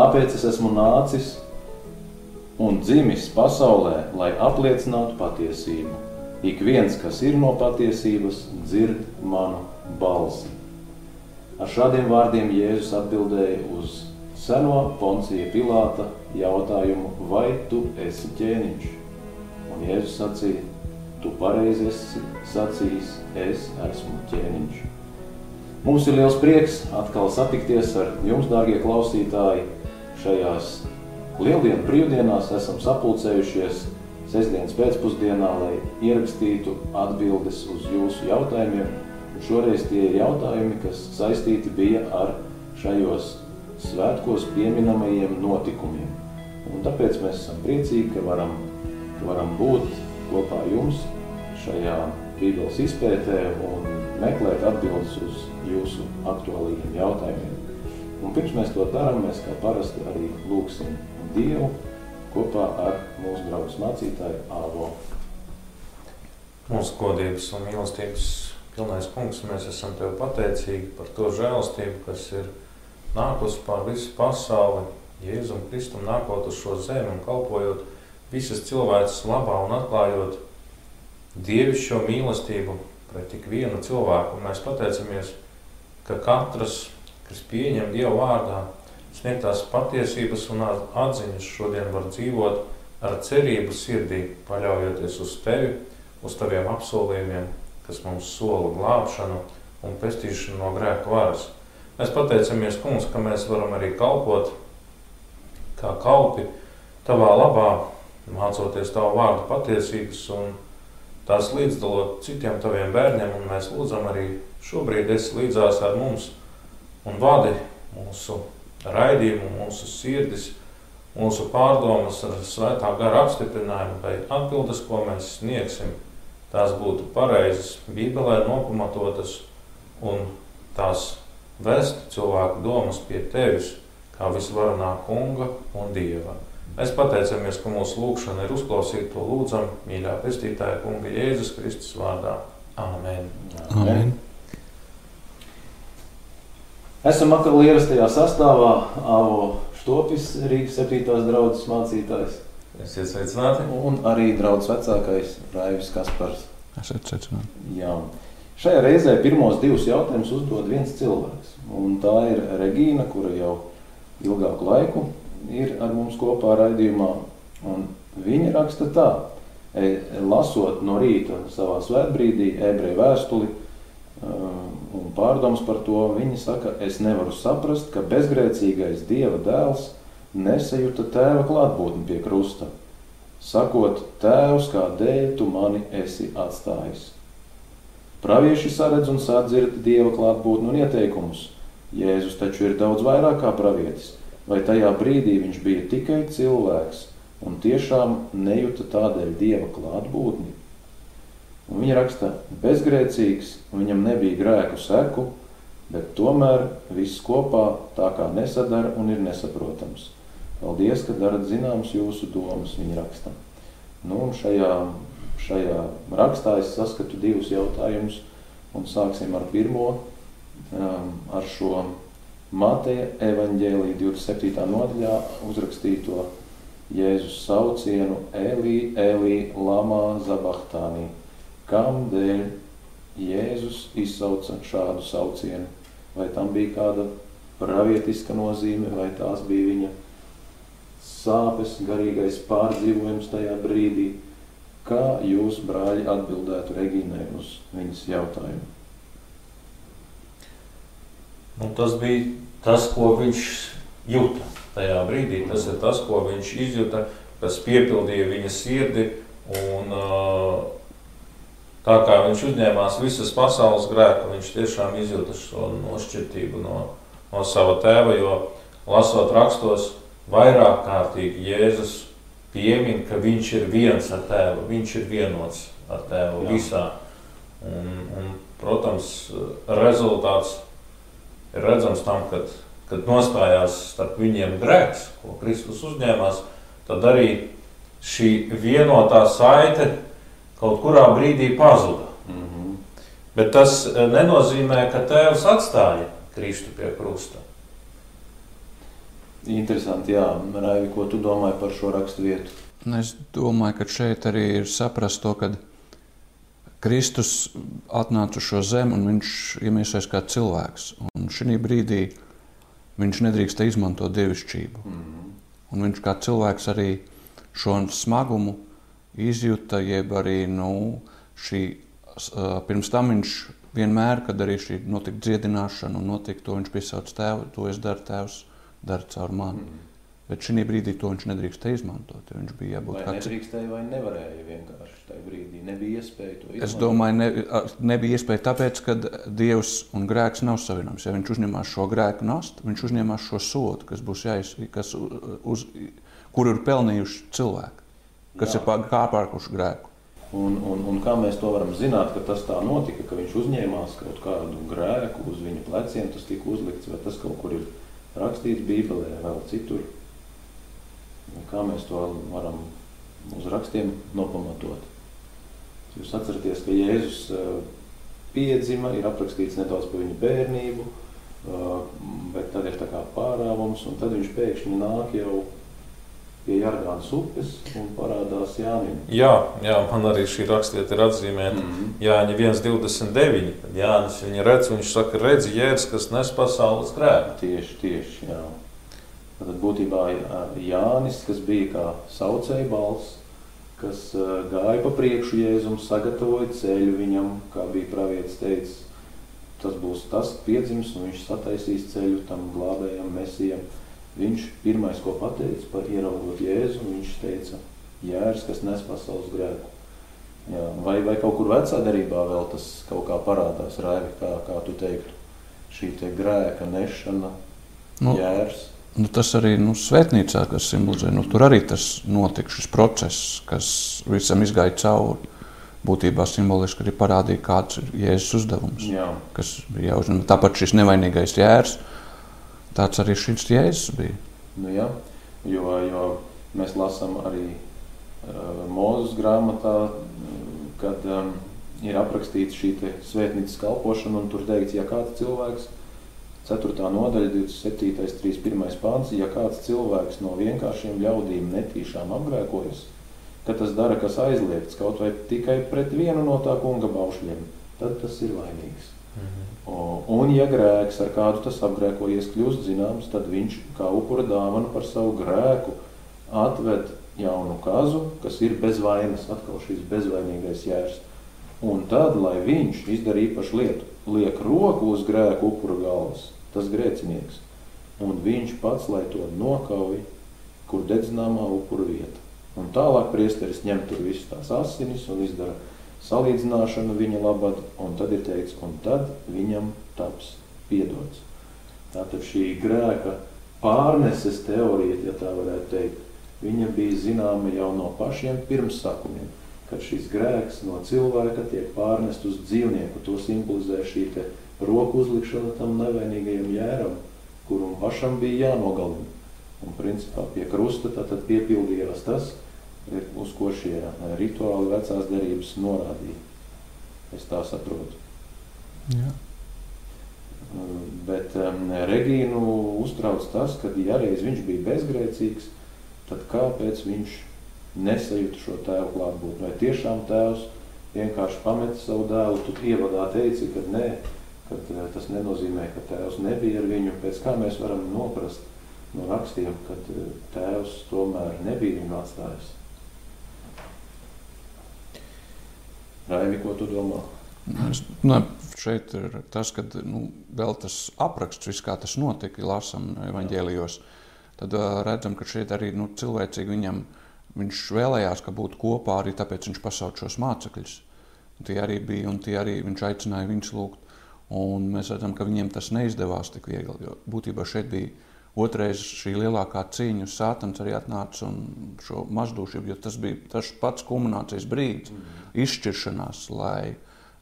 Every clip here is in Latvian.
Tāpēc es esmu nācis un dzimis pasaulē, lai apliecinātu patiesību. Ik viens, kas ir no patiesības, dzird manu balsi. Ar šādiem vārdiem Jēzus atbildēja uz seno Poncija Pilāta jautājumu, vai tu esi ķēniņš? Un Jēzus sacīja, tu pareizi esi sacījis, es esmu ķēniņš. Mums ir liels prieks atkal satikties ar jums, dārgie klausītāji, šajās lieldienu brīvdienās esam sapulcējušies sestdienas pēcpusdienā, lai ierakstītu atbildes uz jūsu jautājumiem. Un šoreiz tie ir jautājumi, kas saistīti bija ar šajos svētkos pieminamajiem notikumiem. Un tāpēc mēs esam priecīgi, ka varam, ka varam būt kopā jums šajā Bībeles izpētē un meklēt atbildes uz jūsu aktuālajiem jautājumiem. Un pirms mēs to darām, mēs kā parasti arī lūksim Dievu kopā ar mūsu draugu mācītāju Āvo. Mūsu godības un mīlestības pilnais kungs, mēs esam Tev pateicīgi par to žēlastību, kas ir nākusi pār visu pasauli, Jēzum Kristum nākot uz šo zemi un kalpojot visas cilvēces labā un atklājot dievišķo mīlestību pret tik vienu cilvēku. Un mēs pateicamies, ka katrs, kas pieņem Dievu vārdā, sniegtās patiesības un atziņas šodien var dzīvot ar cerību sirdī, paļaujoties uz tevi, uz taviem apsolījumiem, kas mums sola glābšanu un pestīšanu no grēka varas. Mēs pateicamies, kungs, ka mēs varam arī kalpot kā kalpi tavā labā, mācoties tavu vārdu patiesības un tās līdzdalot citiem taviem bērniem, un mēs lūdzam arī šobrīd esi līdzās ar mums un vadi mūsu raidījumu, mūsu sirdis, mūsu pārdomas ar svētā gara apstiprinājumu, vai atbildes, ko mēs sniegsim, tās būtu pareizas, bībelē nopamatotas un tās vest cilvēku domas pie tevis, kā visvarenā kunga un dieva. Mēs pateicamies, ka mūsu lūgšana ir uzklausīta, to lūdzam, mīļā pestītāja kunga Jēzus Kristus vārdā. Āmen. Amen. Amen. Esam atkal ierastajā sastāvā Avo Štopis, Rīgas 7. draudzes mācītājs. Esiet sveicināti. Un arī draudzes vecākais Raivis Kaspars. Esiet sveicināti. Jā. Šajā reizē pirmos divus jautājumus uzdod viens cilvēks. Un tā ir Regīna, kura jau ilgāku laiku ir ar mums kopā raidījumā. Un viņa raksta tā, e, lasot no rīta savā svētbrīdī ebreju vēstuli, un pārdoms par to, viņi saka, es nevaru saprast, ka bezgrēcīgais Dieva dēls nesajūta tēva klātbūtni pie krusta, sakot, tēvs, kādēļ tu mani esi atstājis. Pravieši saredz un sadzird Dieva klātbūtni un ieteikumus. Jēzus taču ir daudz vairāk kā pravietis, vai tajā brīdī viņš bija tikai cilvēks un tiešām nejuta tādēļ Dieva klātbūtni. Un viņa raksta, bezgrēcīgs, viņam nebija grēku seku, bet tomēr viss kopā tā kā nesadara un ir nesaprotams. Paldies, ka darat zināms jūsu domas, viņa raksta. Nu, un šajā, šajā rakstā es saskatu divus jautājumus, un sāksim ar pirmo, um, ar šo Mateja evaņģēlī 27. nodaļā uzrakstīto Jēzus saucienu Elī, Elī, Lamā, Zabahtānī Kam dēļ Jēzus izsauca šādu saucienu? Vai tam bija kāda pravietiska nozīme, vai tās bija viņa sāpes, garīgais pārdzīvojums tajā brīdī? Kā jūs, brāļi, atbildētu Regīnai uz viņas jautājumu? Nu, tas bija tas, ko viņš jūta tajā brīdī. Tas ir tas, ko viņš izjuta, kas piepildīja viņa sirdi un uh, tā kā viņš uzņēmās visas pasaules grēku, viņš tiešām izjūta šo nošķirtību no, no sava tēva, jo lasot rakstos, vairāk kārtīgi Jēzus piemin, ka viņš ir viens ar tēvu, viņš ir vienots ar tēvu Jā. visā. Un, un, protams, rezultāts ir redzams tam, kad, kad nostājās starp viņiem grēks, ko Kristus uzņēmās, tad arī šī vienotā saite kaut kurā brīdī pazuda. Mm -hmm. Bet tas eh, nenozīmē, ka tēvs atstāja Kristu pie krusta. Interesanti, jā. Raivi, ko tu domāji par šo rakstu vietu? Es domāju, ka šeit arī ir saprast to, ka Kristus atnāca uz šo zemi un viņš iemiesās kā cilvēks. Un šī brīdī viņš nedrīkst izmantot dievišķību. Mm -hmm. Un viņš kā cilvēks arī šo smagumu izjuta, jeb arī nu, šī, pirms tam viņš vienmēr, kad arī šī notika dziedināšana un notika to, viņš piesauc tēvu, to es daru tēvs dara caur mani. Mm. Bet šī brīdī to viņš nedrīkstēja izmantot. Viņš bija jābūt tādam. Nedrīkstēja vai nevarēja vienkārši tajā brīdī. Nebija iespēja to izdarīt. Es domāju, ne, nebija iespēja tāpēc, ka Dievs un grēks nav savienojams. Ja viņš uzņemās šo grēku nastu, viņš uzņemās šo sodu, kas būs jāiz, kas uz, kur ir pelnījuši cilvēki, kas Jā. ir kāpārkuši grēku. Un, un, un kā mēs to varam zināt, ka tas tā notika, ka viņš uzņēmās kaut kādu grēku uz viņa pleciem, tas tika uzlikts, vai tas kaut kur ir rakstīts Bībelē, vēl citur. Kā mēs to varam uz rakstiem nopamatot? Jūs atceraties, ka Jēzus eh, piedzima, ir aprakstīts nedaudz par viņa bērnību, eh, bet tad ir tā kā pārāvums, un tad viņš pēkšņi nāk jau pie Jardānas upes un parādās Jānim. Jā, jā, man arī šī rakstieta ir atzīmēta. Mm -hmm. Jāņa 1,29. Kad Jānis viņa redz, viņš saka, redz jērs, kas nes pasaules grēku. Tieši, tieši, jā. Tad būtībā Jānis, kas bija kā saucēja balss, kas gāja pa priekšu Jēzum, sagatavoja ceļu viņam, kā bija pravietis teicis, tas būs tas piedzims, un viņš sataisīs ceļu tam glābējam mesijam. Viņš pirmais, ko pateica par ieraugot Jēzu, viņš teica, jērs, kas nes pasaules grēku. Jā, vai, vai kaut kur vecā darībā vēl tas kaut kā parādās, Raivi, kā, kā tu teiktu, šī te grēka nešana, nu, jērs? Nu, tas arī nu, svētnīcā, kas simbolizē, nu, tur arī tas notika šis process, kas visam izgāja cauri. Būtībā simboliski arī parādīja, kāds ir Jēzus uzdevums. Jā. Kas bija jāuzņem. Tāpat šis nevainīgais jērs, Tāds arī šis jēzus bija. Nu, jā, jo, jo mēs lasām arī uh, Mūzes grāmatā, kad um, ir aprakstīta šī svētnīcas kalpošana, un tur teikts, ja kāds cilvēks, 4. nodaļa, 27. 31. pāns, ja kāds cilvēks no vienkāršiem ļaudīm netīšām apgrēkojas, ka tas dara, kas aizliegts kaut vai tikai pret vienu no tā kunga baušļiem, tad tas ir vainīgs. Mhm. Un, ja grēks ar kādu tas apgrēkojies kļūst zināms, tad viņš kā upura dāvana par savu grēku atved jaunu kazu, kas ir bez vainas, atkal šis bezvainīgais jērs. Un tad, lai viņš izdara īpašu lietu, liek roku uz grēku upura galvas, tas grēcinieks, un viņš pats, lai to nokauj, kur dedzināmā upura vieta. Un tālāk priesteris ņem tur visas tās asinis un izdara salīdzināšanu viņa labad, un tad ir teikts, un tad viņam taps piedots. Tātad šī grēka pārneses teorija, ja tā varētu teikt, viņa bija zināma jau no pašiem pirmsākumiem, kad šis grēks no cilvēka tiek pārnest uz dzīvnieku. To simbolizē šī roku uzlikšana tam nevainīgajam jēram, kuram pašam bija jānogalina. Un principā pie krusta tad piepildījās tas, uz ko šie eh, rituāli vecās derības norādīja. Es tā saprotu. Jā. Eh, bet um, Regīnu uztrauc tas, ka, ja reiz viņš bija bezgrēcīgs, tad kāpēc viņš nesajūta šo tēvu klātbūtni? Vai tiešām tēvs vienkārši pameta savu dēlu, tu ievadā teici, ka nē, kad uh, tas nenozīmē, ka tēvs nebija ar viņu, pēc kā mēs varam noprast no rakstiem, kad uh, tēvs tomēr nebija viņu atstājis. Raivi, ko tu domā? Es, nu, šeit ir tas, ka nu, vēl tas apraksts, viss, kā tas notika, lasām evaņģēlijos. Tad uh, redzam, ka šeit arī nu, cilvēcīgi viņam, viņš vēlējās, ka būtu kopā arī tāpēc viņš pasauc šos mācekļus. Tie arī bija, un tie arī viņš aicināja viņus lūgt. Un mēs redzam, ka viņiem tas neizdevās tik viegli, jo būtībā šeit bija Otrais šī lielākā cīņa, Sātans arī atnāca un šo mazdūšību, jo tas bija tas pats kulminācijas brīdis, mm. izšķiršanās, lai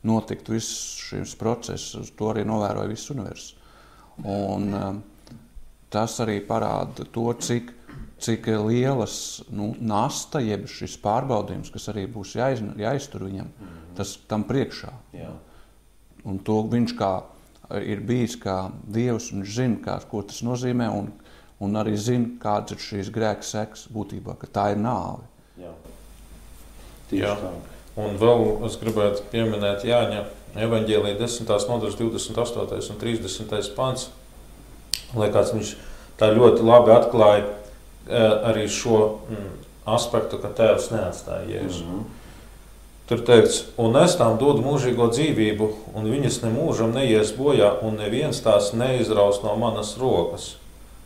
notiktu viss šis process. To arī novēroja viss universums. Un um, tas arī parāda to, cik, cik lielas nu, nasta, jeb šis pārbaudījums, kas arī būs jāiz, jāiztur viņam, mm. tas tam priekšā. Jā. Un to viņš kā ir bijis kā Dievs, un viņš zina, kā, ko tas nozīmē. Un, un arī zina, kāds ir šīs grēka seks būtībā, ka tā ir nāve. Jā. Jā. Un vēl es gribētu pieminēt Jāņa evanģēlīja 10. nodaļas 28. un 30. pants. Liekas, viņš tā ļoti labi atklāja eh, arī šo mm, aspektu, ka tēvs neatstāja Jēzu. Mhm. Tur teikts, un es tām dodu mūžīgo dzīvību, un viņas nemūžam neies bojā, un neviens tās neizraus no manas rokas.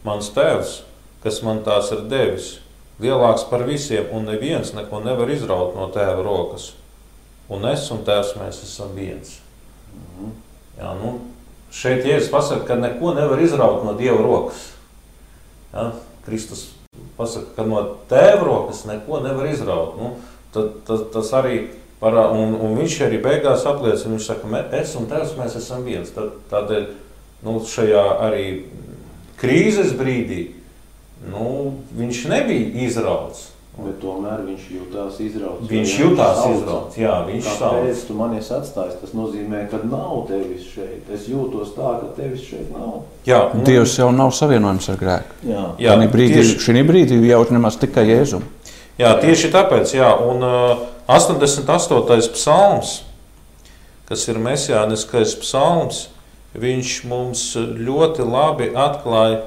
Mans tēvs, kas man tās ir devis, lielāks par visiem, un neviens neko nevar izraut no tēva rokas. Un es un tēvs mēs esam viens. Mhm. Jā, nu, šeit Jēzus pasaka, ka neko nevar izraut no Dieva rokas. Jā, Kristus pasaka, ka no tēva rokas neko nevar izraut. Nu, tad, tad, tas arī parā, un, un viņš arī beigās apliecina, viņš saka, "Me- es un tēvs mēs esam viens. Tad, tādēļ nu, šajā arī krīzes brīdī nu, viņš nebija izrauts. Bet tomēr viņš jutās izrauts. Viņš jutās sauca. izrauts. Jā, viņš. Kāpēc tu mani esi atstājis? Tas nozīmē, ka nav tevis šeit. Es jūtos tā, ka tevis šeit nav. Jā, nu, Dievs jau nav savienojams ar grēku. Jā, Jā, Šī brīdī, tieši- šī brīdī jau nemaz tikai Jēzum. Jā, tieši tāpēc, jā, un uh, 88. psalms, kas ir mesijāniskais psalms, viņš mums ļoti labi atklāja,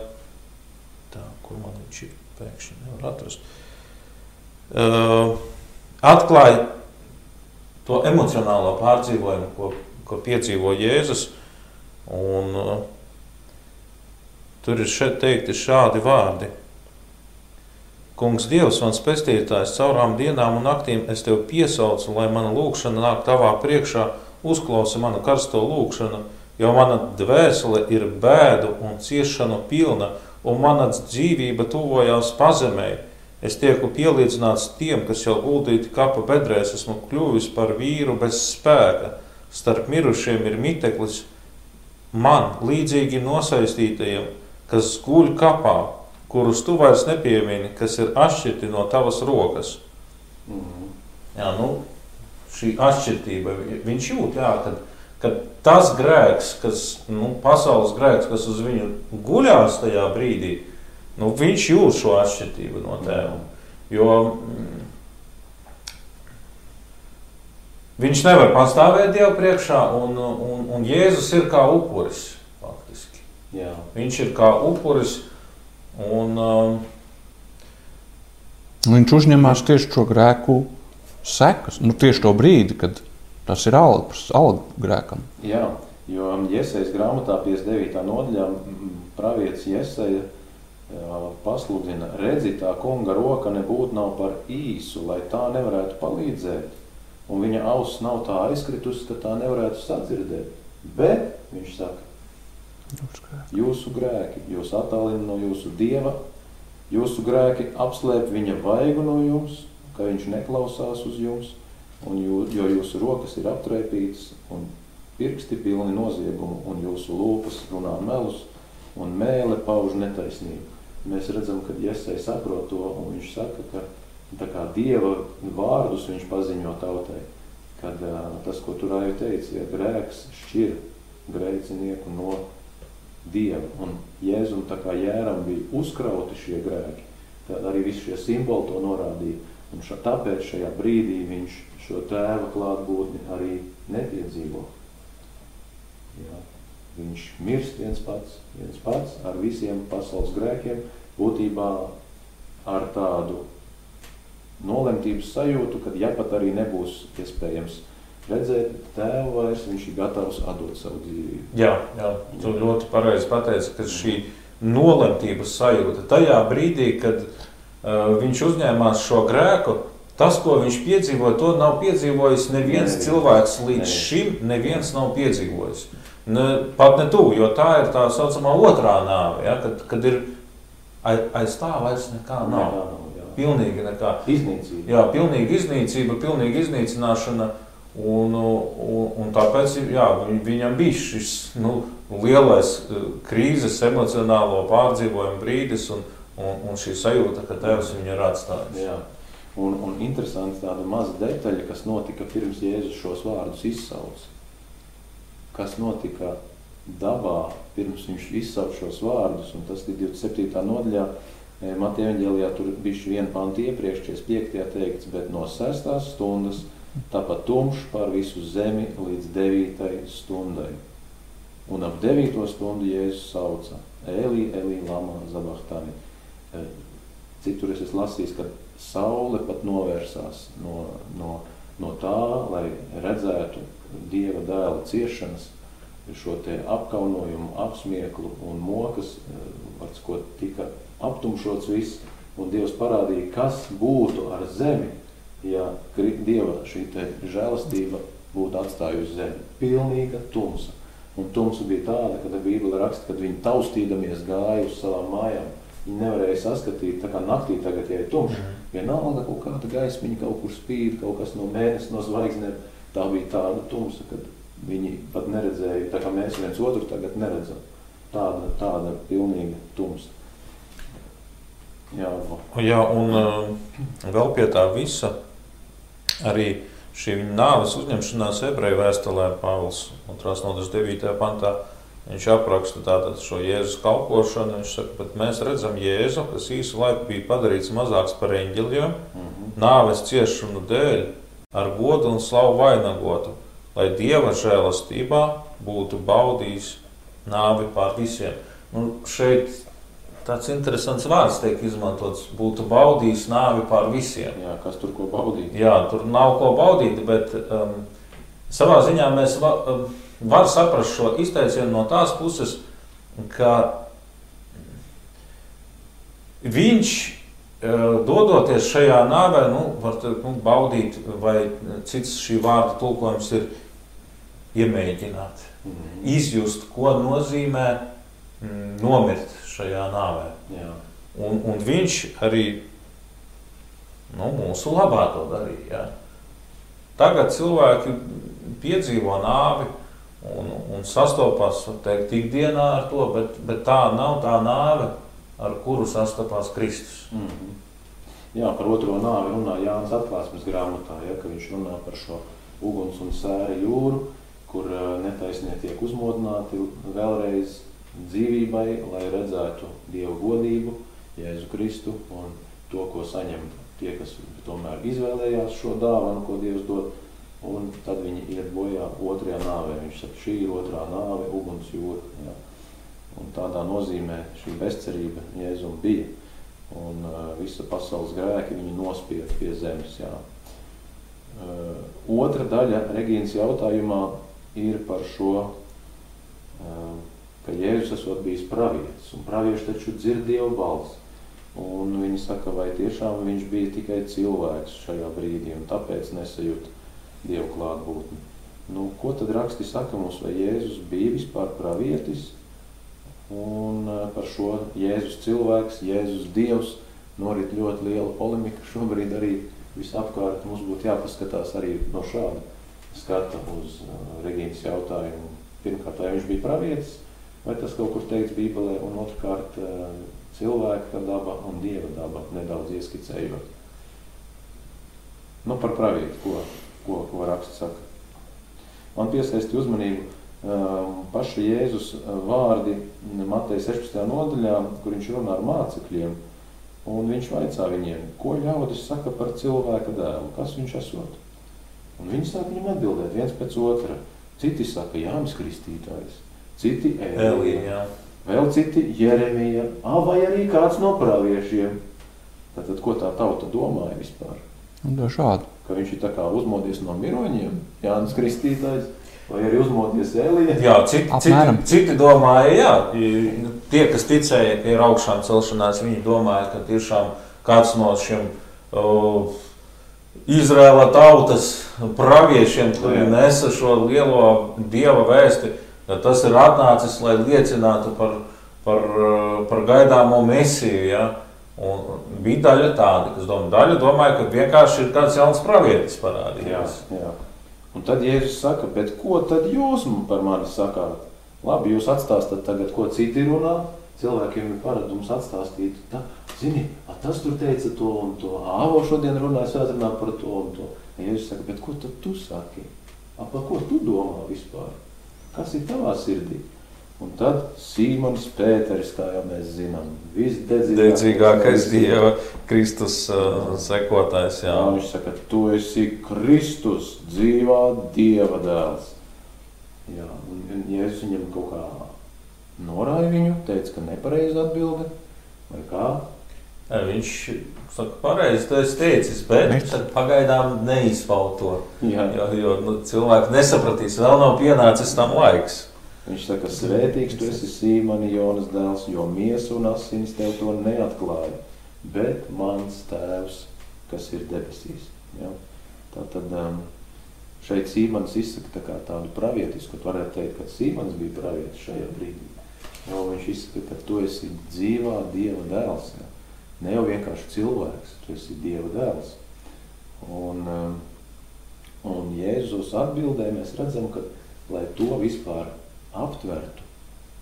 tā, kur man viņš ir pēkšņi nevar atrast, uh, atklāja to emocionālo pārdzīvojumu, ko, ko piedzīvo Jēzus, un uh, tur ir šeit teikti šādi vārdi. Kungs, Dievs, mans pestītājs, caurām dienām un naktīm es tevi piesaucu, lai mana lūkšana nāk tavā priekšā, uzklausa manu karsto lūkšanu, jo mana dvēsele ir bēdu un ciešanu pilna, un mana dzīvība tuvojās pazemē. Es tieku pielīdzināts tiem, kas jau guldīti kapa bedrēs, esmu kļuvis par vīru bez spēka. Starp mirušiem ir miteklis, man līdzīgi nosaistītajiem, kas guļ kapā, kurus tu vairs nepiemini, kas ir atšķirti no tavas rokas. Mhm. Jā, nu, šī atšķirība, viņš jūt, jā, kad, kad tas grēks, kas, nu, pasaules grēks, kas uz viņu guļās tajā brīdī, nu, viņš jūt šo atšķirību no tēva. Jo mm, viņš nevar pastāvēt Dievu priekšā, un, un, un Jēzus ir kā upuris, faktiski. Jā. Viņš ir kā upuris, un um, Viņš uzņemās tieši šo grēku sekas, nu, tieši to brīdi, kad tas ir alga, alga grēkam. Jā, jo Iesaijas grāmatā 59. nodaļā pravietis Iesaja jā, pasludina, redzi, tā kunga roka nebūtu nav par īsu, lai tā nevarētu palīdzēt. Un viņa auss nav tā aizkritusi, ka tā nevarētu sadzirdēt. Bet, viņš saka, jūsu grēki, jūs attālina no jūsu dieva, jūsu grēki apslēp viņa vaigu no jums, ka viņš neklausās uz jums, un jū, jo jūsu rokas ir aptraipītas un pirksti pilni noziegumu, un jūsu lūpas runā melus, un mēle pauž netaisnību. Mēs redzam, ka Iesai saprot to, un viņš saka, ka tā kā Dieva vārdus viņš paziņo tautai, kad tas, ko tur arī teica, ja grēks šķir grēcinieku no Dieva, un Jēzum tā kā jēram bija uzkrauti šie grēki, tad arī visi šie simboli to norādīja, un ša, tāpēc šajā brīdī viņš šo tēva klātbūtni arī nepiedzīvo. Jā. Viņš mirst viens pats, viens pats ar visiem pasaules grēkiem, būtībā ar tādu nolemtības sajūtu, ka ja pat arī nebūs iespējams redzēt tēvu vairs, viņš ir gatavs atdot savu dzīvību. Jā, jā tu ļoti pareizi pateici, ka šī nolemtības sajūta tajā brīdī, kad uh, viņš uzņēmās šo grēku, tas, ko viņš piedzīvoja, to nav piedzīvojis neviens Neviens. cilvēks līdz Neviens. šim, neviens nav piedzīvojis. Ne, pat ne tu, jo tā ir tā saucamā otrā nāve, ja, kad, kad ir ai- aiz tā vairs nekā nav. Nekā nav jā. Pilnīgi nekā. Iznīcība. Jā, pilnīga iznīcība, pilnīga iznīcināšana. Un, un, un tāpēc jā, viņ- viņam bija šis nu, lielais eh, krīzes, emocionālo pārdzīvojumu brīdis un, un, un šī sajūta, ka Tēvs viņu ir atstājis. Jā. Un, un interesanti tāda maza detaļa, kas notika pirms Jēzus šos vārdus izsauca. Kas notika dabā, pirms viņš izsauc šos vārdus, un tas ir 27. nodaļā, Mateja evaņģēlijā tur bišķi vienu pantu iepriekš, 45. teikts, bet no sestās stundas tāpat tumšs pār visu zemi līdz devītai stundai. Un ap devīto stundu Jēzus sauca Elī, Elī, Lama, Zabahtani. Citur es esmu lasījis, ka saule pat novērsās no, no, no tā, lai redzētu Dieva dēla ciešanas, šo te apkaunojumu, apsmieklu un mokas, vārds, ko tika aptumšots viss, un Dievs parādīja, kas būtu ar zemi, ja Dieva šī žēlastība būtu atstājusi zemi. Pilnīga tumsa. Un tumsa bija tāda, kad Bībele raksta, kad viņi taustīdamies gāja uz savām mājām. Viņi nevarēja saskatīt, tā kā naktī tagad, ja ir tumšs, mhm. vienalga kaut kāda gaismiņa kaut kur spīd, kaut kas no mēnesis, no zvaigznēm. Tā bija tāda tumsa, kad viņi pat neredzēja, tā kā mēs viens otru tagad neredzam. Tāda, tāda pilnīga tumsa. Jā, Jā un uh, vēl pie tā visa arī šī viņa nāves uzņemšanās ebreju vēstulē Pāvils 2. nodaļas 9. pantā. Viņš apraksta tātad šo Jēzus kalpošanu. Viņš saka, bet mēs redzam Jēzu, kas īsu laiku bija padarīts mazāks par eņģeļiem, mm -hmm. nāves ciešanu dēļ, ar godu un slavu vainagotu, lai Dieva žēlastībā būtu baudījis nāvi pār visiem. Nu, šeit tāds interesants vārds tiek izmantots. Būtu baudījis nāvi pār visiem. Jā, kas tur ko baudīt? Jā, tur nav ko baudīt, bet um, savā ziņā mēs va, um, varam saprast šo izteicienu no tās puses, ka viņš uh, dodoties šajā nāvē, nu, var teikt, nu, baudīt, vai cits šī vārda tulkojums ir iemēģināt, mm izjust, ko nozīmē mm, nomirt šajā nāvē. Jā. Un, un viņš arī nu, mūsu labā to darīja. Jā. Tagad cilvēki piedzīvo nāvi un, un sastopas teikt, ikdienā ar to, bet, bet tā nav tā nāve, ar kuru sastapās Kristus. Mm -hmm. Jā, par otro nāvi runā Jānis atklāsmes grāmatā, ja, ka viņš runā par šo uguns un sēra jūru, kur eh, netaisnie tiek uzmodināti vēlreiz dzīvībai, lai redzētu Dievu godību, Jēzu Kristu un to, ko saņem tie, kas tomēr izvēlējās šo dāvanu, ko Dievs dod, un tad viņi iet bojā otrajā nāvē. Viņš saka, šī ir otrā nāve, uguns jūra. Jā. Un tādā nozīmē šī bezcerība Jēzum bija. Un uh, visa pasaules grēki viņu nospied pie zemes. Jā. Uh, otra daļa Regīnas jautājumā ir par šo uh, ka Jēzus esot bijis pravietis, un pravieši taču dzird Dievu balsi. Un viņi saka, vai tiešām viņš bija tikai cilvēks šajā brīdī, un tāpēc nesajūt Dievu klātbūtni. Nu, ko tad raksti saka mums, vai Jēzus bija vispār pravietis? Un eh, par šo Jēzus cilvēks, Jēzus Dievs norit ļoti liela polemika šobrīd arī visapkārt. Mums būtu jāpaskatās arī no šāda skata uz uh, Regīnas jautājumu. Pirmkārt, vai viņš bija pravietis, vai tas kaut kur teikts Bībelē, un otrkārt eh, cilvēka daba un dieva daba nedaudz ieskicējot. Nu, par pravietu, ko, ko, ko raksts saka. Man piesaisti uzmanību um, paša Jēzus vārdi Mateja 16. nodaļā, kur viņš runā ar mācekļiem, un viņš vaicā viņiem, ko ļaudis saka par cilvēka dēlu, kas viņš esot. Un viņi sāk viņam atbildēt viens pēc otra. Citi saka, Jānis Kristītājs, citi Elija, vēl citi Jeremija, vai arī kāds no praviešiem. Tātad, ko tā tauta domāja vispār? Dažādi. Ka viņš ir tā kā uzmodies no miroņiem, Jānis Kristītājs, vai arī uzmodies Elija? Jā, citi, citi, citi domāja, jā, tie, kas ticēja, ka ir augšām celšanās, viņi domāja, ka tiešām kāds no šiem uh, Izrēla tautas praviešiem, kuri nesa šo lielo dieva vēsti, Tas ir atnācis, lai liecinātu par, par, par gaidāmo mesiju. Ja? Un bija daļa tāda, kas domā, daļa domāja, ka vienkārši ir kāds jauns pravietis parādījies. Jā, jā. Un tad Jēzus saka, bet ko tad jūs par mani sakāt? Labi, jūs atstāstat tagad, ko citi runā. Cilvēkiem ir paradums atstāstīt, tā, zini, a, tas tur teica to un to, āvo šodien runāja, svētrunā par to un to. Jēzus saka, bet ko tad tu saki? A, par ko tu domā vispār? Kas ir tavā sirdī? Un tad Sīmons Pēters, kā jau mēs zinām, visdedzīgākais Dieva Kristus uh, sekotājs. Jā. Jā, viņš saka, tu esi Kristus, dzīvā Dieva dēls. Jā, un Jēzus viņam kaut kā norāja viņu, teica, ka nepareizi atbilde, vai kā? Viņš saka, pareizi, tu esi teicis, bet ne? pagaidām neizpaut to. Jā. Jo, jo nu, cilvēki nesapratīs, vēl nav pienācis tam laiks. Viņš saka, svētīgs tu esi Sīmani Jonas dēls, jo miesa un asinis tev to neatklāja, bet mans tēvs, kas ir debesīs. Ja? Tā tad um, šeit Sīmans izsaka tā tādu pravietisku, kad varētu teikt, ka Sīmans bija pravietis šajā brīdī. Jo viņš izsaka, ka tu esi dzīvā Dieva dēls. Ja? Ne jau vienkārši cilvēks, tu esi Dieva dēls. Un, um, un Jēzus atbildē mēs redzam, ka lai to vispār aptvertu,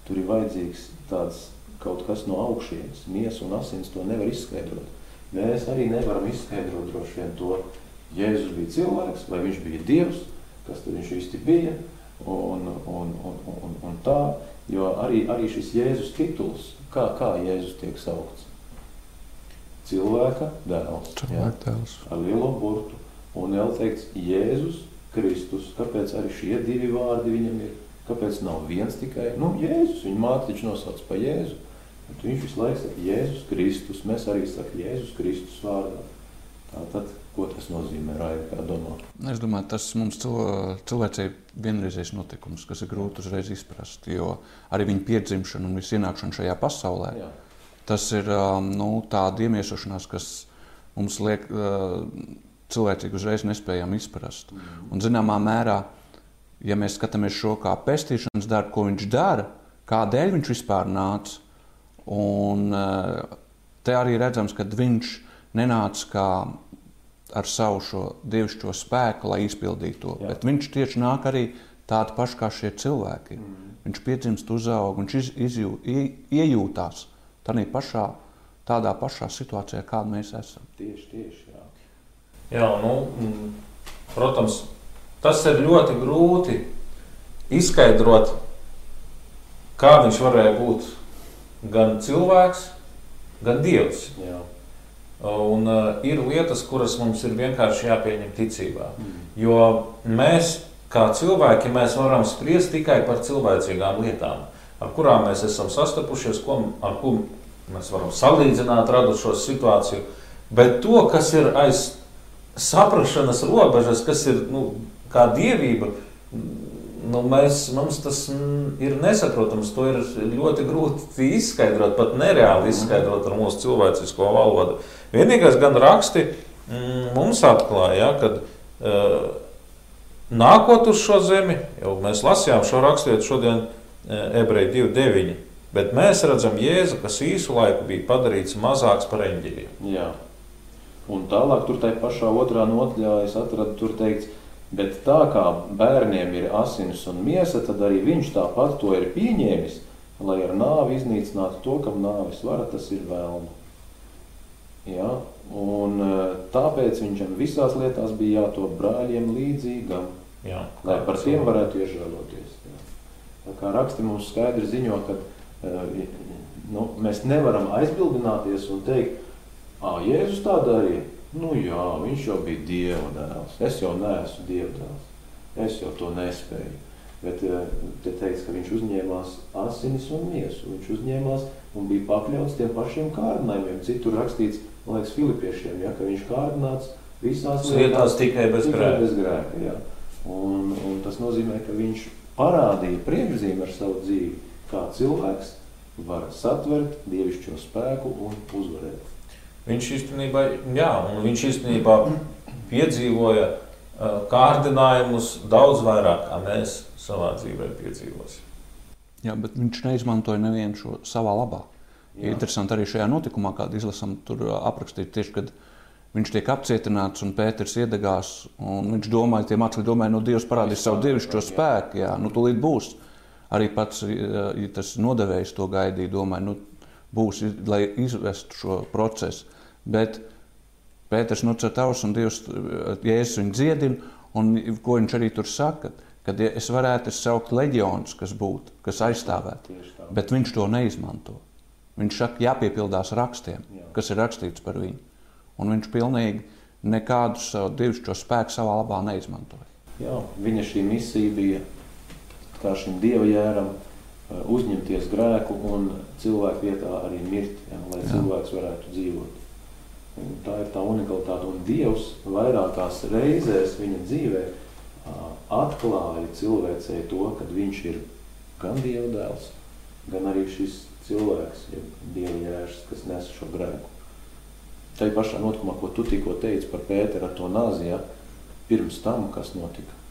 tur ir vajadzīgs tāds kaut kas no augšienes. Miesa un asins to nevar izskaidrot. Mēs arī nevaram izskaidrot droši vien to, Jēzus bija cilvēks vai viņš bija Dievs, kas tad viņš īsti bija un, un, un, un, un tā, jo arī, arī šis Jēzus tituls, kā, kā Jēzus tiek saukts? Cilvēka dēls. Cilvēka dēls. Ar lielo burtu. Un vēl teikts Jēzus Kristus. Kāpēc arī šie divi vārdi viņam ir? Kāpēc nav viens tikai nu, Jēzus? Viņa māte taču nosauc pa Jēzu. Bet viņš visu laiku saka Jēzus Kristus. Mēs arī sakam Jēzus Kristus vārdā. Tātad, ko tas nozīmē, Raida, kā domā? Es domāju, tas mums cilvēcei vienreizējs notikums, kas ir grūti uzreiz izprast, jo arī viņa piedzimšana un visu ienākšana šajā pasaulē, Jā. Tas ir um, nu, tāda iemiesošanās, kas mums liek uh, cilvēcīgi uzreiz nespējam izprast. Mm. Un zināmā mērā, ja mēs skatāmies šo kā pestīšanas darbu, ko viņš dara, kādēļ viņš vispār nāca. Un eh, te arī redzams, ka viņš nenāca kā ar savu šo dievišķo spēku, lai izpildītu to. Jā. Bet viņš tieši nāk arī tādi paši kā šie cilvēki. Mm. Viņš piedzimst, uzaug, viņš iz, izjū, ie, iejūtās tādā pašā, tādā pašā situācijā, kāda mēs esam. Tieši, tieši. Jā, jā nu, protams, Tas ir ļoti grūti izskaidrot, kā viņš varēja būt gan cilvēks, gan dievs. Jā. Un, uh, ir lietas, kuras mums ir vienkārši jāpieņem ticībā. Mm. Jo mēs, kā cilvēki, mēs varam spriest tikai par cilvēcīgām lietām, ar kurām mēs esam sastapušies, ko, ar ko mēs varam salīdzināt radušo situāciju. Bet to, kas ir aiz saprašanas robežas, kas ir nu, kā dievība, nu, mēs, mums tas ir nesaprotams. To ir ļoti grūti izskaidrot, pat nereāli izskaidrot ar mūsu cilvēcisko valodu. Vienīgais gan raksti mm, mums atklāja, ja, ka uh, nākot uz šo zemi, jau mēs lasījām šo raksturvietu šodien, ebreji 2,9. Bet mēs redzam, Jēzu, kas īsu laiku bija padarīts mazāks par eņģeļiem. Un tālāk, tur tajā pašā otrā nodaļā, es atradu, tur teikts, Bet tā kā bērniem ir asins un miesa, tad arī viņš tāpat to ir pieņēmis, lai ar nāvi iznīcinātu to, kam nāvis vara, tas ir vēlmu. Ja? Un e, tāpēc viņam visās lietās bija jātop brāļiem līdzīgam, Jā, lai par tiem varētu iežēloties. Tā kā raksti mums skaidri ziņo, ka e, nu, mēs nevaram aizbildināties un teikt, ā, Jēzus tā darīja, Nu jā, viņš jau bija Dieva dēls. Es jau neesmu Dieva dēls. Es jau to nespēju. Bet eh, te teica, ka viņš uzņēmās asinis un miesu. Viņš uzņēmās un bija pakļauts tiem pašiem kārdinājumiem. Citur rakstīts, man liekas, Filipiešiem, ja, ka viņš kārdināts visās lietās tikai bez grēka. Bez grēka ja. un, un tas nozīmē, ka viņš parādīja priekšzīmi ar savu dzīvi, kā cilvēks var satvert dievišķo spēku un uzvarēt. Viņš īstenībā, jā, viņš īstenībā piedzīvoja kārdinājumus daudz vairāk, kā mēs savā dzīvē piedzīvosim. Jā, bet viņš neizmantoja nevienu šo savā labā. Jā. Interesanti arī šajā notikumā, kādu izlasām, tur aprakstīt tieši, kad viņš tiek apcietināts un Pēters iedegās. Viņš domāja, tie mācekļi domāja, no nu, Dievs parādīs savu dievišķo spēku, jā, nu tūlīt būs. Arī pats ja tas nodevējs to gaidīja, domāja, nu būs, lai izvestu šo procesu. Bet Pēters nocer tavs un Dievs, Jēzus viņu dziedina, un ko viņš arī tur saka, kad es varētu saukt leģionus, kas būtu, kas aizstāvētu, bet viņš to neizmanto. Viņš saka, jāpiepildās rakstiem, kas ir rakstīts par viņu. Un viņš pilnīgi nekādu savu divišķo spēku savā labā neizmantoja. Jā, viņa šī misija bija kā šim dieva jēram eh, uzņemties grēku un cilvēku vietā arī mirt, jā, lai Jā. cilvēks varētu dzīvot. Un tā ir tā unikalitāte. Un Dievs vairākās reizēs viņa dzīvē atklāja cilvēcei to, ka viņš ir gan Dieva dēls, gan arī šis cilvēks, ja Dieva jērs, kas nes šo grēku. Tā ir pašā notikumā, ko tu tikko teici par Pēteru ar to nāzi, ja, pirms tam, kas notika.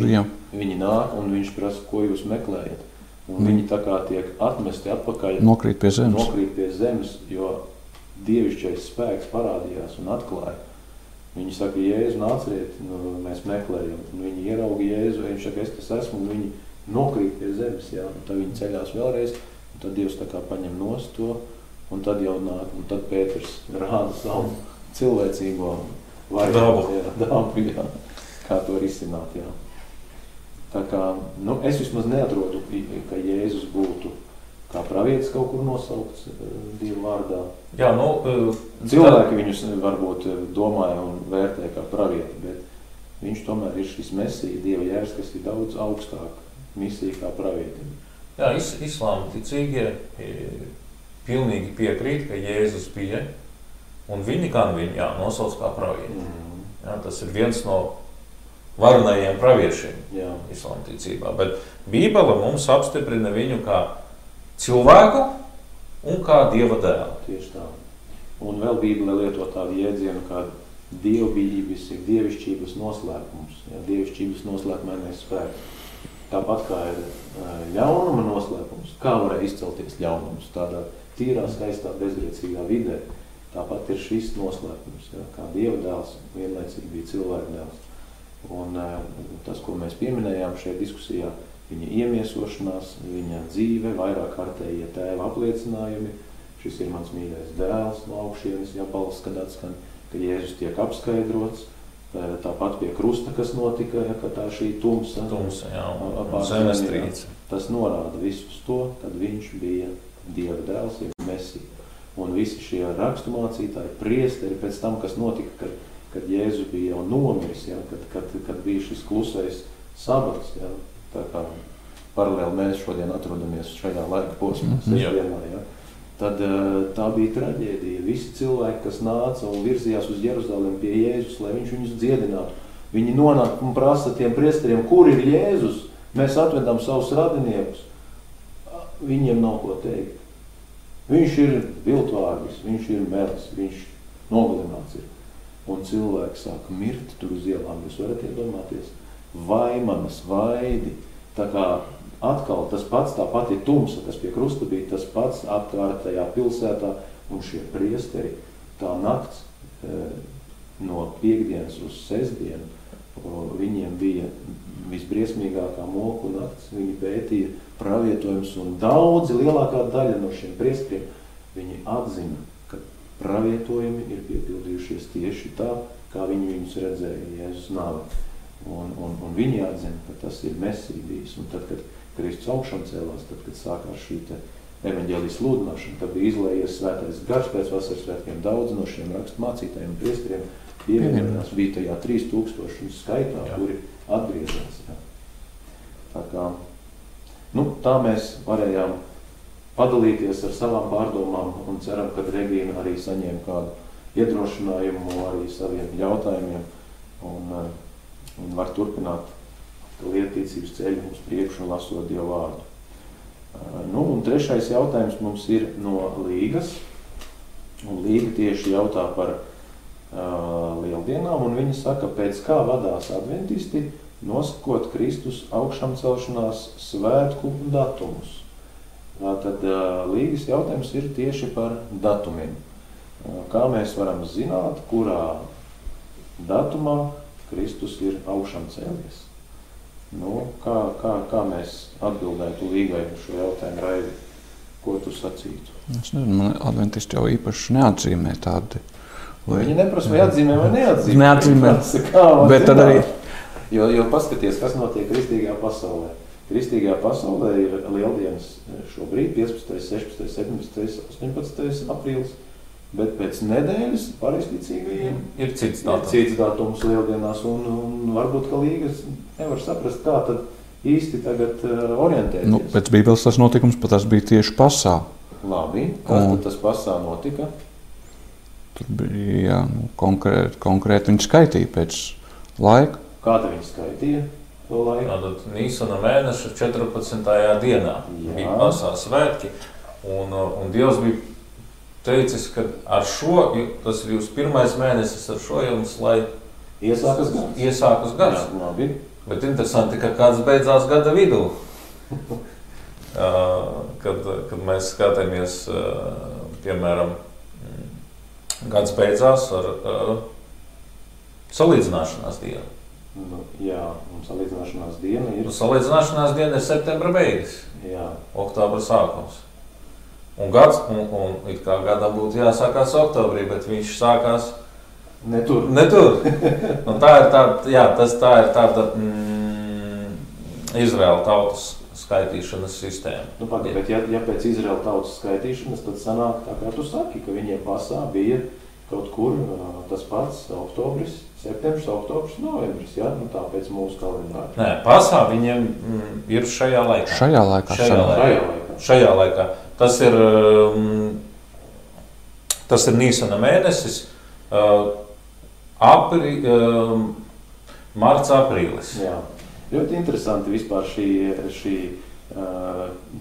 Jau Viņi nāk un viņš prasa, ko jūs meklējat. Mm. viņi tā kā tiek atmesti atpakaļ, nokrīt pie zemes. nokrīt pie zemes, jo dievišķais spēks parādījās un atklāja. Viņi saka, Jēzu, nāciet, nu, mēs meklējam. Un viņi ierauga Jēzu, viņš saka, es tas esmu, un viņi nokrīt pie zemes. Jā, un tad viņi ceļās vēlreiz, un tad Dievs tā kā paņem nost to, un tad jau nāk, un tad Pēters rāda savu cilvēcīgo Dabu. Jā, dabu, jā, kā to risināt, jā. Tā kā, nu, es vismaz neatrodu, ka Jēzus būtu kā pravietis kaut kur nosaukts eh, Dieva vārdā. Jā, nu, eh, Cilvēki viņus varbūt eh, domāja un vērtē kā pravieti, bet viņš tomēr ir šis mesija, Dieva jērs, kas ir daudz augstāk misija kā pravietim. Jā, is, islāma ticīgie e, pilnīgi piekrīt, ka Jēzus bija, un viņi gan viņu jā, nosauc kā pravieti. Mm. Jā, tas ir viens no varenajiem praviešiem Jā, islāma ticībā. Bet Bībele mums apstiprina viņu kā cilvēku un kā dieva dēlu. tieši tā. Un vēl Bībelē lieto tādu jēdzienu kā dievbijības, ir dievišķības noslēpums, jā, dievišķības noslēpumainais spēks. Tāpat kā ir ļaunuma noslēpums, kā varēja izcelties ļaunums tādā tīrā, skaistā, bezgrēcīgā vidē. Tāpat ir šis noslēpums, jā, kā dieva dēls vienlaicīgi bija cilvēka dēls. Un ē, tas, ko mēs pieminējām šajā diskusijā, viņa iemiesošanās, viņa dzīve, vairāk kārtējie tēva apliecinājumi, šis ir mans mīļais dēls no augšienes, ja balss, kad atskan, ka Jēzus tiek apskaidrots, ē, tāpat pie krusta, kas notika, ja, ka tā šī tumsa, Tumsa, jā, un, un zemestrīce. tas norāda visu uz to, kad viņš bija Dieva dēls, ir Mesija. Un visi šie raksturmācītāji, priesteri pēc tam, kas notika, kad, kad Jēzus bija jau nomiris, ja, kad, kad, kad bija šis klusais sabats, ja, tā kā paralēli mēs šodien atrodamies šajā laika posmā, Mhm. sestdienā, ja, tad eh, tā bija traģēdija. Visi cilvēki, kas nāca un virzījās uz Jeruzalem pie Jēzus, lai viņš viņus dziedinātu, viņi nonāk un prasa tiem priesteriem, kur ir Jēzus, mēs atvedam savus radiniekus. Viņiem nav ko teikt. Viņš ir viltvārgis, viņš ir melis, viņš nogalināts ir. Un cilvēki sāk mirt tur uz ielām, jūs varat iedomāties. Vaimanas, vaidi, tā kā atkal tas pats, tā pati tumsa, kas pie krusta bija, tas pats apkārtējā pilsētā un šie priesteri, tā nakts e, no piekdienas uz sestdienu, viņiem bija visbriesmīgākā moku nakts, viņi pētīja pravietojumus un daudzi lielākā daļa no šiem priesteriem, viņi atzina, ka pravietojumi ir piepildījušies tieši tā, kā viņi viņus redzēja Jēzus nāvē. Un, un, un viņi atzina, ka tas ir Mesija bijis. Un tad, kad Kristus augšām cēlās, tad, kad sākās šī te evaņģēlijas sludināšana, tad bija izlējies svētais gars pēc vasaras svētkiem. Daudz no šiem rakstu mācītājiem un priesteriem pievienojās. Bija tajā 3000 skaitā, Jā. kuri atgriezās. Jā. Tā, kā, nu, tā mēs varējām padalīties ar savām pārdomām un ceram, ka Regīna arī saņēma kādu iedrošinājumu arī saviem jautājumiem un, un var turpināt lietīcības ceļu uz priekšu lasot Dievu vārdu. Nu, un trešais jautājums mums ir no Līgas. Un Līga tieši jautā par lieldienām, un viņi saka, pēc kā vadās adventisti, nosakot Kristus augšām celšanās svētku datumus. Tad uh, Līgas jautājums ir tieši par datumiem. Uh, kā mēs varam zināt, kurā datumā Kristus ir augšām cēlies? Nu, kā, kā, kā mēs atbildētu Līgai šo jautājumu, Raivi? Ko tu sacītu? Es nezinu, man adventisti jau īpaši neatzīmē tādu. Vai viņi neprasa, vai atzīmē, vai neatzīmē? Neatzīmē. Kā Bet tad arī? Jo, jo paskaties, kas notiek kristīgajā pasaulē. Kristīgajā pasaulē ir lieldienas šobrīd 15, 16, 17, 18 aprīlis, bet pēc nedēļas pareizticīgajiem Ir cits ir datums. cits datums lieldienās, un, un varbūt, ka līgas nevar saprast, kā tad īsti tagad uh, orientēties. Nu, pēc Bībeles tas notikums pat tas bija tieši pasā. Labi, kas Un- tad tas pasā notika? Tur bija nu, konkrēti, konkrēti viņi skaitīja pēc laika. Kāda viņi skaitīja? Tātad Nīsana mēneša 14. dienā Jā. bija pasaules svētki. Un, un Dievs bija teicis, ka ar šo, tas ir jūsu pirmais mēnesis, ar šo jums, lai Iesākas gads. iesākas gads. Jā, labi. Bet interesanti, ka kāds beidzās gada vidū. Uh, kad, kad mēs skatāmies, uh, piemēram, gads beidzās ar uh, salīdzināšanās dienu. Nu, jā, un salīdzināšanās diena ir. Nu, Salīdzināšanās diena ir septembra beigas, Jā, oktobra sākums. Un gads, un, un it kā gadam būtu jāsākās oktobrī, bet viņš sākās ne tur. ne tur. Un tā ir tāda, jā, tas tā ir tāda mm, Izraēla tautas skaitīšanas sistēma. Nu, pagaid, bet, ja, ja pēc Izraēla tautas skaitīšanas, tad sanāk tā, kā tu saki, ka viņiem pasā bija kaut kur ā, tas pats oktobris, septembris, oktobris, novembris, jā, nu tā pēc mūsu kalendāra. Nē, pasā viņiem mm, ir šajā laikā. Šajā laikā Šajā sanāk. laikā. Šajā laikā. Šajā laikā. Tas ir, um, tas ir Nīsana mēnesis, uh, apri, um, marts, aprīlis. Jā. Ļoti interesanti vispār šī, šī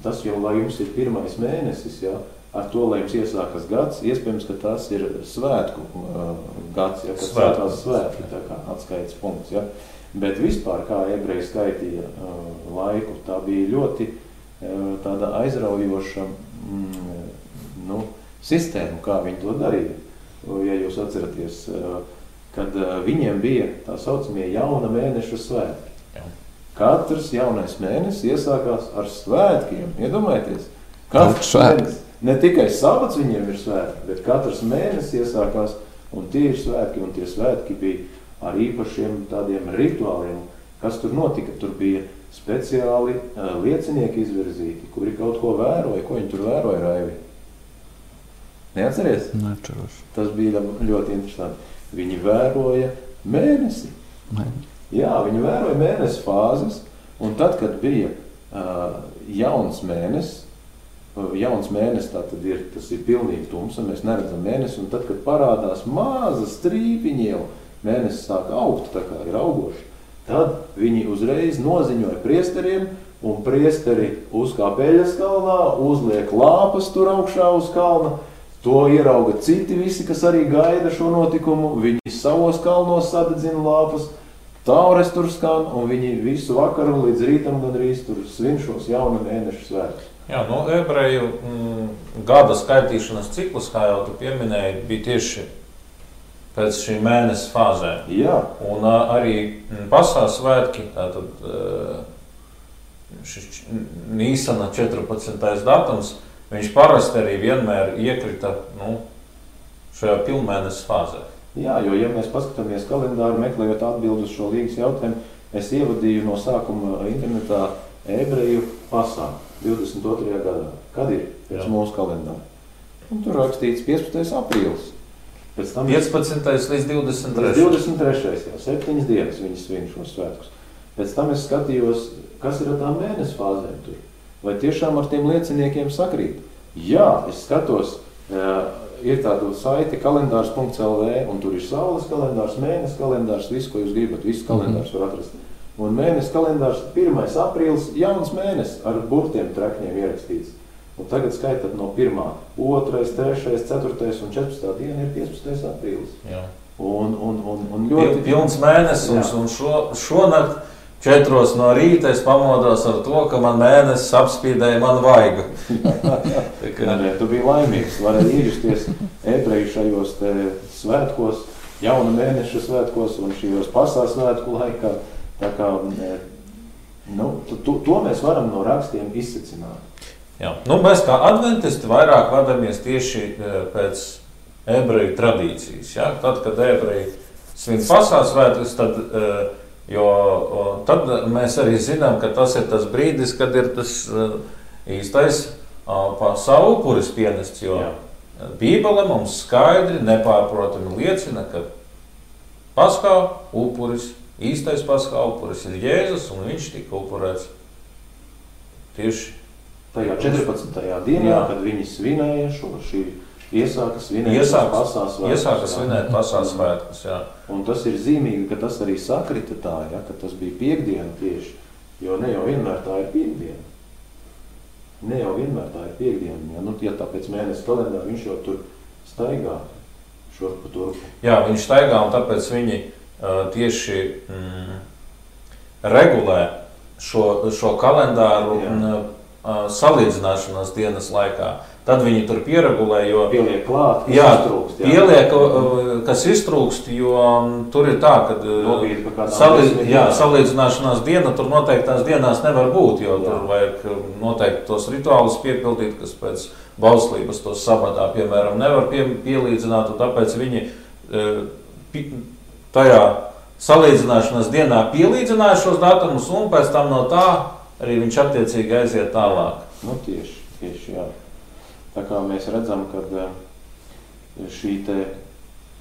tas, jo, lai jums ir pirmais mēnesis, jā, ar to, lai jums iesākas gads, iespējams, ka tas ir svētku gads, ja, kad Svētku. sākās svētki, tā kā atskaites punkts, ja. Bet vispār, kā ebreji skaitīja laiku, tā bija ļoti tāda aizraujoša mm, nu, sistēma, kā viņi to darīja. Ja jūs atceraties, kad viņiem bija tā saucamie jauna mēneša svētki. Katrs jaunais mēnesis iesākās ar svētkiem. Iedomājieties, katrs mēnesis. Ne tikai sabats viņiem ir svētki, bet katrs mēnesis iesākās, un tie ir svētki, un tie svētki bija ar īpašiem tādiem rituāliem. Kas tur notika? Tur bija speciāli uh, liecinieki izvirzīti, kuri kaut ko vēroja. Ko viņi tur vēroja, Raivi? Neatceries? Nečeros. Tas bija ļoti interesanti. Viņi vēroja mēnesi. Nē. Jā, viņi vēroja mēnesi fāzes, un tad, kad bija uh, jauns mēnesis, jauns mēnesis tad ir, tas ir pilnīgi tumsa, mēs neredzam mēnesi, un tad, kad parādās maza strīpiņa jau, mēnesis sāk augt, tā kā ir augoši, tad viņi uzreiz noziņoja priesteriem, un priesteri uzkāp eļas kalnā, uzliek lāpas tur augšā uz kalna, To ierauga citi visi, kas arī gaida šo notikumu. Viņi savos kalnos sadedzina lāpas, taures tur skan, un viņi visu vakaru līdz rītam gandrīz tur svin šos jaunu mēnešu svētkus. Jā, nu, ebreju mm, gada skaitīšanas ciklus, kā jau tu pieminēji, bija tieši pēc šī mēneša fāzēm. Jā, Un arī mm, pasaules svētki, tātad ā, šis Nīsana 14. datums, viņš parasti arī vienmēr iekrita nu, šajā pilnmēneša fāzē. Jā, jo ja mēs paskatāmies kalendāru, meklējot atbildi uz šo līgas jautājumu, es ievadīju no sākuma internetā ebreju pasā 22. gadā. Kad ir pēc Jā. mūsu kalendāra? Un tur rakstīts 15. aprīlis. Pēc tam 15. līdz 23. 23. jau septiņas dienas viņi svin šos svētkus. Pēc tam es skatījos, kas ir ar tām mēnesi fāzēm tur. Vai tiešām ar tiem lieciniekiem sakrīt? Jā, es skatos, uh, ir tāda saite kalendārs.lv, un tur ir saules kalendārs, mēnesis kalendārs, viss, ko jūs gribat, viss kalendārs var atrast. Un mēnesis kalendārs 1. aprīlis, jauns mēnesis ar burtiem trekņiem ierakstīts. Un tagad skaitot no 1, 2, 3, 4 un 14 diena ir 15. aprīlis. Jā. Un, un, un, un ļoti pilns mēnesis, un, un šo, šonakt četros no rīta es pamodos ar to, ka man mēnesis apspīdēja manu vaigu. Tā kā- Nē, tu biji laimīgs. Varēja iejusties ebreju šajos svētkos, jauna mēneša svētkos un šajos pasaules svētku laikā. Tā kā, e, nu, to, to, mēs varam no rakstiem izsecināt. Jā. Nu, mēs kā adventisti vairāk vadāmies tieši eh, pēc ebreju tradīcijas. Ja? Tad, kad ebreji svin pasaules svētkus, tad uh, Jo tad mēs arī zinām, ka tas ir tas brīdis, kad ir tas īstais pa savu upuris pienests. Jo Jā. Bībele mums skaidri, nepārprotami liecina, ka paskā upuris, īstais paskā upuris ir Jēzus, un viņš tika upurēts tieši tajā 14. dienā, Jā. kad viņi svinēja šo šī iesāka svinēt iesāka, pasās svētkus. Iesāka svinēt pasās svētkus. Un tas ir zīmīgi, ka tas arī sakrita tā, ja, ka tas bija piekdiena tieši, jo ne jau vienmēr tā ir piekdiena. Ne jau vienmēr tā ir piekdiena, ja, nu, ja tāpēc mēnesis kalendārā viņš jau tur staigā šurp pa turpu. Jā, viņš staigā un tāpēc viņi uh, tieši mm, regulē šo, šo kalendāru un, uh, salīdzināšanās dienas laikā. Tad viņi tur pieregulē, jo pieliek klāt, kas jā, iztrūkst. Jā. Pieliek, kas iztrūkst, jo tur ir tā, ka salīdz, jā, salīdzināšanās diena tur noteiktās dienās nevar būt, jo jā. tur vajag noteikti tos rituālus piepildīt, kas pēc bauslības tos sabatā, piemēram, nevar pie, pielīdzināt, un tāpēc viņi tajā salīdzināšanas dienā pielīdzināja šos datumus, un pēc tam no tā arī viņš attiecīgi aiziet tālāk. Nu, tieši, tieši, jā. Tā kā mēs redzam, ka eh, šī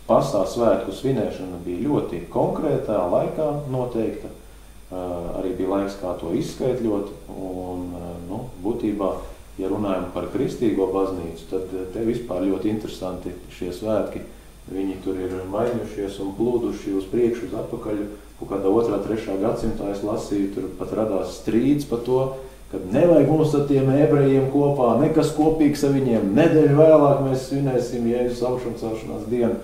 pasā svētku svinēšana bija ļoti konkrētā laikā noteikta. Eh, arī bija laiks, kā to izskaidrot. Un, eh, nu, būtībā, ja runājam par kristīgo baznīcu, tad te vispār ļoti interesanti šie svētki. Viņi tur ir mainījušies un plūduši uz priekšu, uz atpakaļ. Kaut kādā otrā, trešā gadsimtā es lasīju, tur pat radās strīds par to, kad nevajag mums ar tiem ebrejiem kopā, nekas kopīgs ar viņiem. Nedēļu vēlāk mēs svinēsim Jēzus augšām celšanās dienu.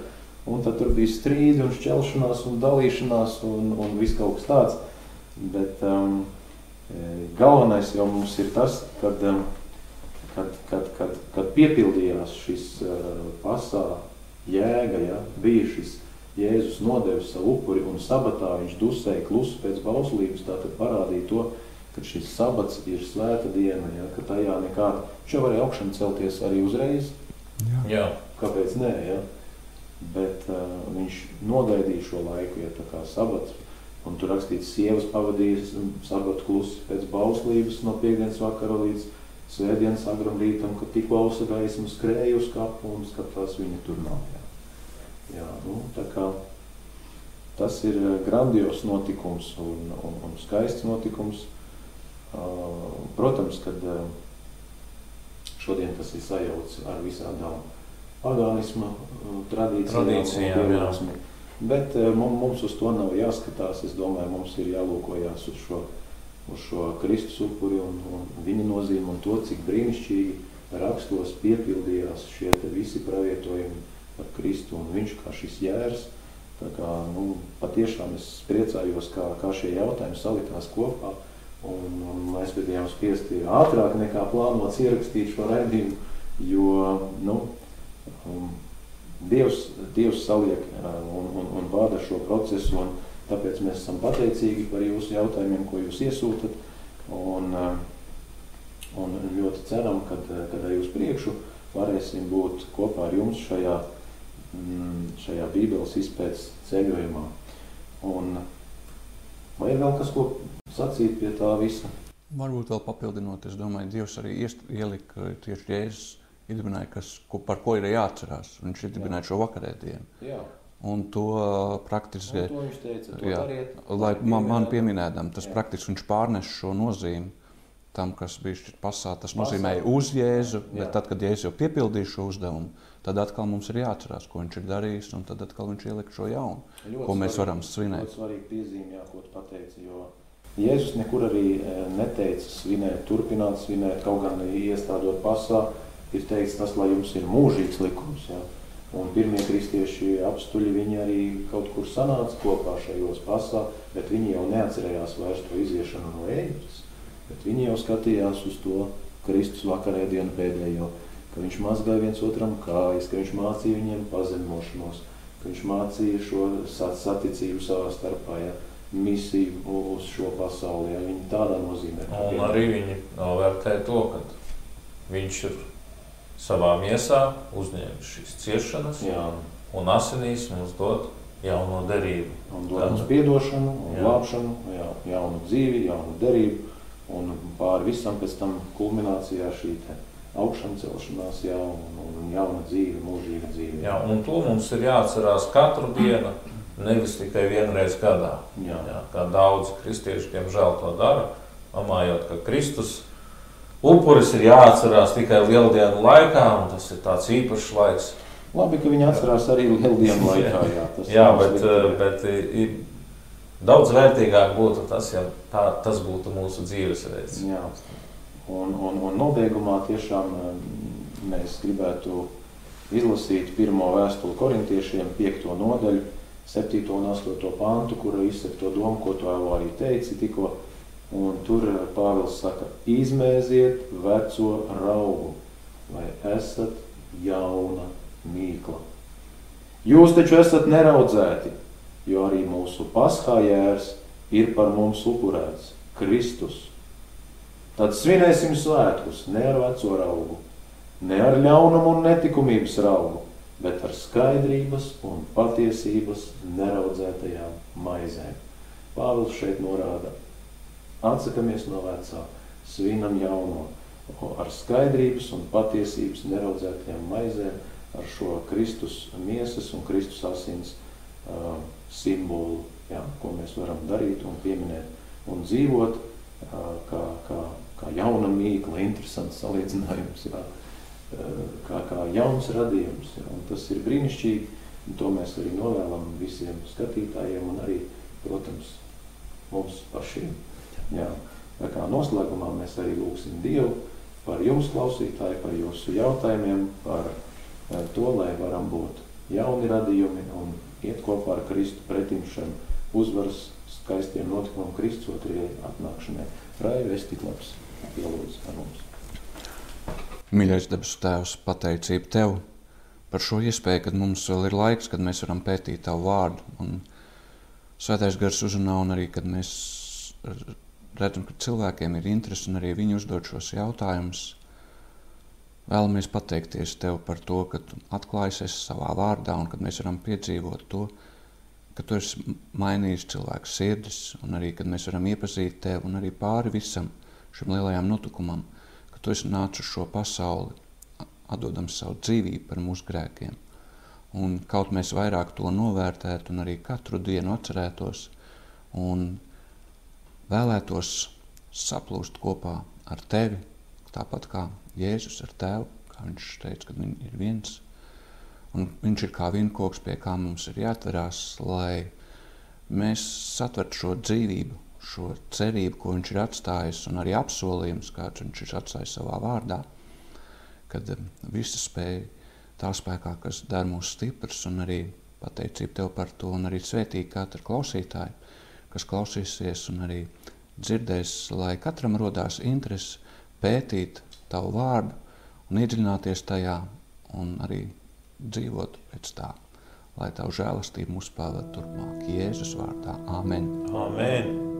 Un tad tur bija strīdi un šķelšanās un dalīšanās un, un viss kaut kas tāds. Bet um, e, galvenais jau mums ir tas, kad, um, kad, kad, kad, kad piepildījās šis uh, pasā jēga, ja, bija šis Jēzus nodevis savu upuri un sabatā viņš dusēja klusu pēc bauslības, tātad parādīja to, ka šis sabats ir svēta diena, ja, ka tajā nekāda, jau varēja augšana celties arī uzreiz. Jā. Jā. Kāpēc nē, ja? Bet uh, viņš nogaidīja šo laiku, ja tā kā sabats, un tur rakstīts, sievas pavadījas sabatu klusi pēc bauslības no piekdienas vakara līdz svētdienas agram rītam, kad tik klausa gaismu skrēja uz kapu un skatās viņa tur nav. Jā, jā nu, tā kā tas ir grandios notikums un, un, un skaists notikums. Protams, kad šodien tas ir sajauts ar visādām pagānisma tradīcijām, tradīcijām bet mums uz to nav jāskatās. Es domāju, mums ir jālūkojas uz šo, uz šo Kristus upuri un, un viņa nozīmi un to, cik brīnišķīgi rakstos piepildījās šie visi pravietojumi par Kristu un viņš kā šis jērs. Tā kā, nu, patiešām es priecājos, kā, kā šie jautājumi salikās kopā. Un, un mēs bijām spiesti ātrāk nekā plānots ierakstīt šo raidījumu, jo nu, um, Dievs, Dievs saliek uh, un, un, un vada šo procesu, un tāpēc mēs esam pateicīgi par jūsu jautājumiem, ko jūs iesūtat. Un, uh, un ļoti ceram, ka arī uz priekšu varēsim būt kopā ar jums šajā, mm, šajā Bībeles izpētes ceļojumā. Un, vai ir vēl kas, ko sacīt pie tā visa. Varbūt vēl papildinot, es domāju, Dievs arī ielika tieši Jēzus iedibināja, kas, ko, par ko ir jāatcerās. Viņš iedibināja šo vakarēdienu. Jā. Un to praktiski, un to viņš teica, to jā, dariet, lai man, man pieminēdam, tas jā. praktiski viņš pārnes šo nozīmi tam, kas bija šķiet pasā, tas Pasā. nozīmēja uz Jēzu, bet jā. tad, kad Jēzus jau piepildīja šo uzdevumu, tad atkal mums ir jāatcerās, ko viņš ir darījis, un tad atkal viņš ielika šo jaunu, ļoti ko mēs svarīgi, varam svinēt. Ļoti svarīgi piezīme, jā, ko tu pateici, jo Jēzus nekur arī e, neteica svinēt, turpināt svinēt, kaut gan iestādot pasā, ir teikts tas, lai jums ir mūžīgs likums. Ja? Un pirmie kristieši apstuļi, viņi arī kaut kur sanāca kopā šajos pasā, bet viņi jau neatcerējās vairs to iziešanu no Ēģiptes. Bet viņi jau skatījās uz to Kristus vakarēdienu pēdējo, ka viņš mazgāja viens otram kājas, ka viņš mācīja viņiem pazemošanos, ka viņš mācīja šo saticību savā starpā. Ja? misiju uz šo pasauli. Ja viņi tādā nozīmē. Un arī viņi novērtē to, ka viņš ir savā miesā uzņēmis šīs ciešanas Jā. un asinīs mums dot jauno derību. Un dod mums piedošanu, un Jā. glābšanu, jā, jaunu dzīvi, jaunu derību. Un pāri visam pēc tam kulminācijā šī te augšana celšanās, jā, un, un jauna dzīve, mūžīga dzīve. Jā, un to mums ir jāatcerās katru dienu, nevis tikai vienreiz gadā. Jā. Jā, kā daudz kristiešu, diemžēl, to dara, domājot, ka Kristus upuris ir jāatcerās tikai lieldienu laikā, un tas ir tāds īpašs laiks. Labi, ka viņi atcerās arī lieldienu laikā. Jā, tas Jā, bet, jā. bet i- i- daudz vērtīgāk būtu tas, ja tā, tas būtu mūsu dzīvesveids. Jā. Un, un, un nobeigumā tiešām um, mēs gribētu izlasīt pirmo vēstuli korintiešiem, piekto nodaļu, 7. un 8. pantu, kura izsaka to domu, ko tu jau arī teici tikko. Un tur uh, Pāvils saka, izmēziet veco raugu, vai esat jauna mīkla. Jūs taču esat neraudzēti, jo arī mūsu paskājērs ir par mums upurēts, Kristus. Tad svinēsim svētkus ne ar veco raugu, ne ar ļaunumu un netikumības raugu, bet ar skaidrības un patiesības neraudzētajām maizēm. Pāvils šeit norāda, atsakamies no vecā, svinam jauno, ar skaidrības un patiesības neraudzētajām maizēm, ar šo Kristus miesas un Kristus asins uh, simbolu, jā, ko mēs varam darīt un pieminēt un dzīvot uh, kā, kā, kā jauna mīkla, interesants salīdzinājums, jā, kā, kā jauns radījums. Jā, un tas ir brīnišķīgi, un to mēs arī novēlam visiem skatītājiem un arī, protams, mums pašiem. Jā. Tā kā noslēgumā mēs arī lūgsim Dievu par jums, klausītāji, par jūsu jautājumiem, par to, lai varam būt jauni radījumi un iet kopā ar Kristu pretim šiem uzvaras skaistiem notikumam Kristus otrajai atnākšanai. Raivi, es tik labs, pielūdzu ar mums. Mīļais debesu Tēvs, pateicība Tev par šo iespēju, kad mums vēl ir laiks, kad mēs varam pētīt Tavu vārdu. Un Svētais gars uzrunā un arī, kad mēs redzam, ka cilvēkiem ir interesi un arī viņi uzdod šos jautājumus. Vēlamies pateikties Tev par to, ka Tu atklājies savā vārdā un kad mēs varam piedzīvot to, ka Tu esi mainījis cilvēku sirdis un arī, kad mēs varam iepazīt Tev un arī pāri visam šim lielajam notikumam, ka Tu esi nācis uz šo pasauli, atdodams savu dzīvību par mūsu grēkiem. Un kaut mēs vairāk to novērtētu un arī katru dienu atcerētos un vēlētos saplūst kopā ar Tevi, tāpat kā Jēzus ar Tēvu, kā viņš teica, ka viņi ir viens. Un viņš ir kā vienkoks, pie kā mums ir jāatverās, lai mēs satvertu šo dzīvību, šo cerību, ko viņš ir atstājis, un arī apsolījumus, kāds viņš ir atstājis savā vārdā, kad um, visa spēja tā spēkā, kas dara mūs stiprus, un arī pateicība Tev par to, un arī svētīgi katru klausītāju, kas klausīsies un arī dzirdēs, lai katram rodās interesi pētīt Tavu vārdu un iedziļināties tajā un arī dzīvot pēc tā, lai Tavu žēlastību mūs pavada turpmāk. Jēzus vārdā. Āmen! Amen!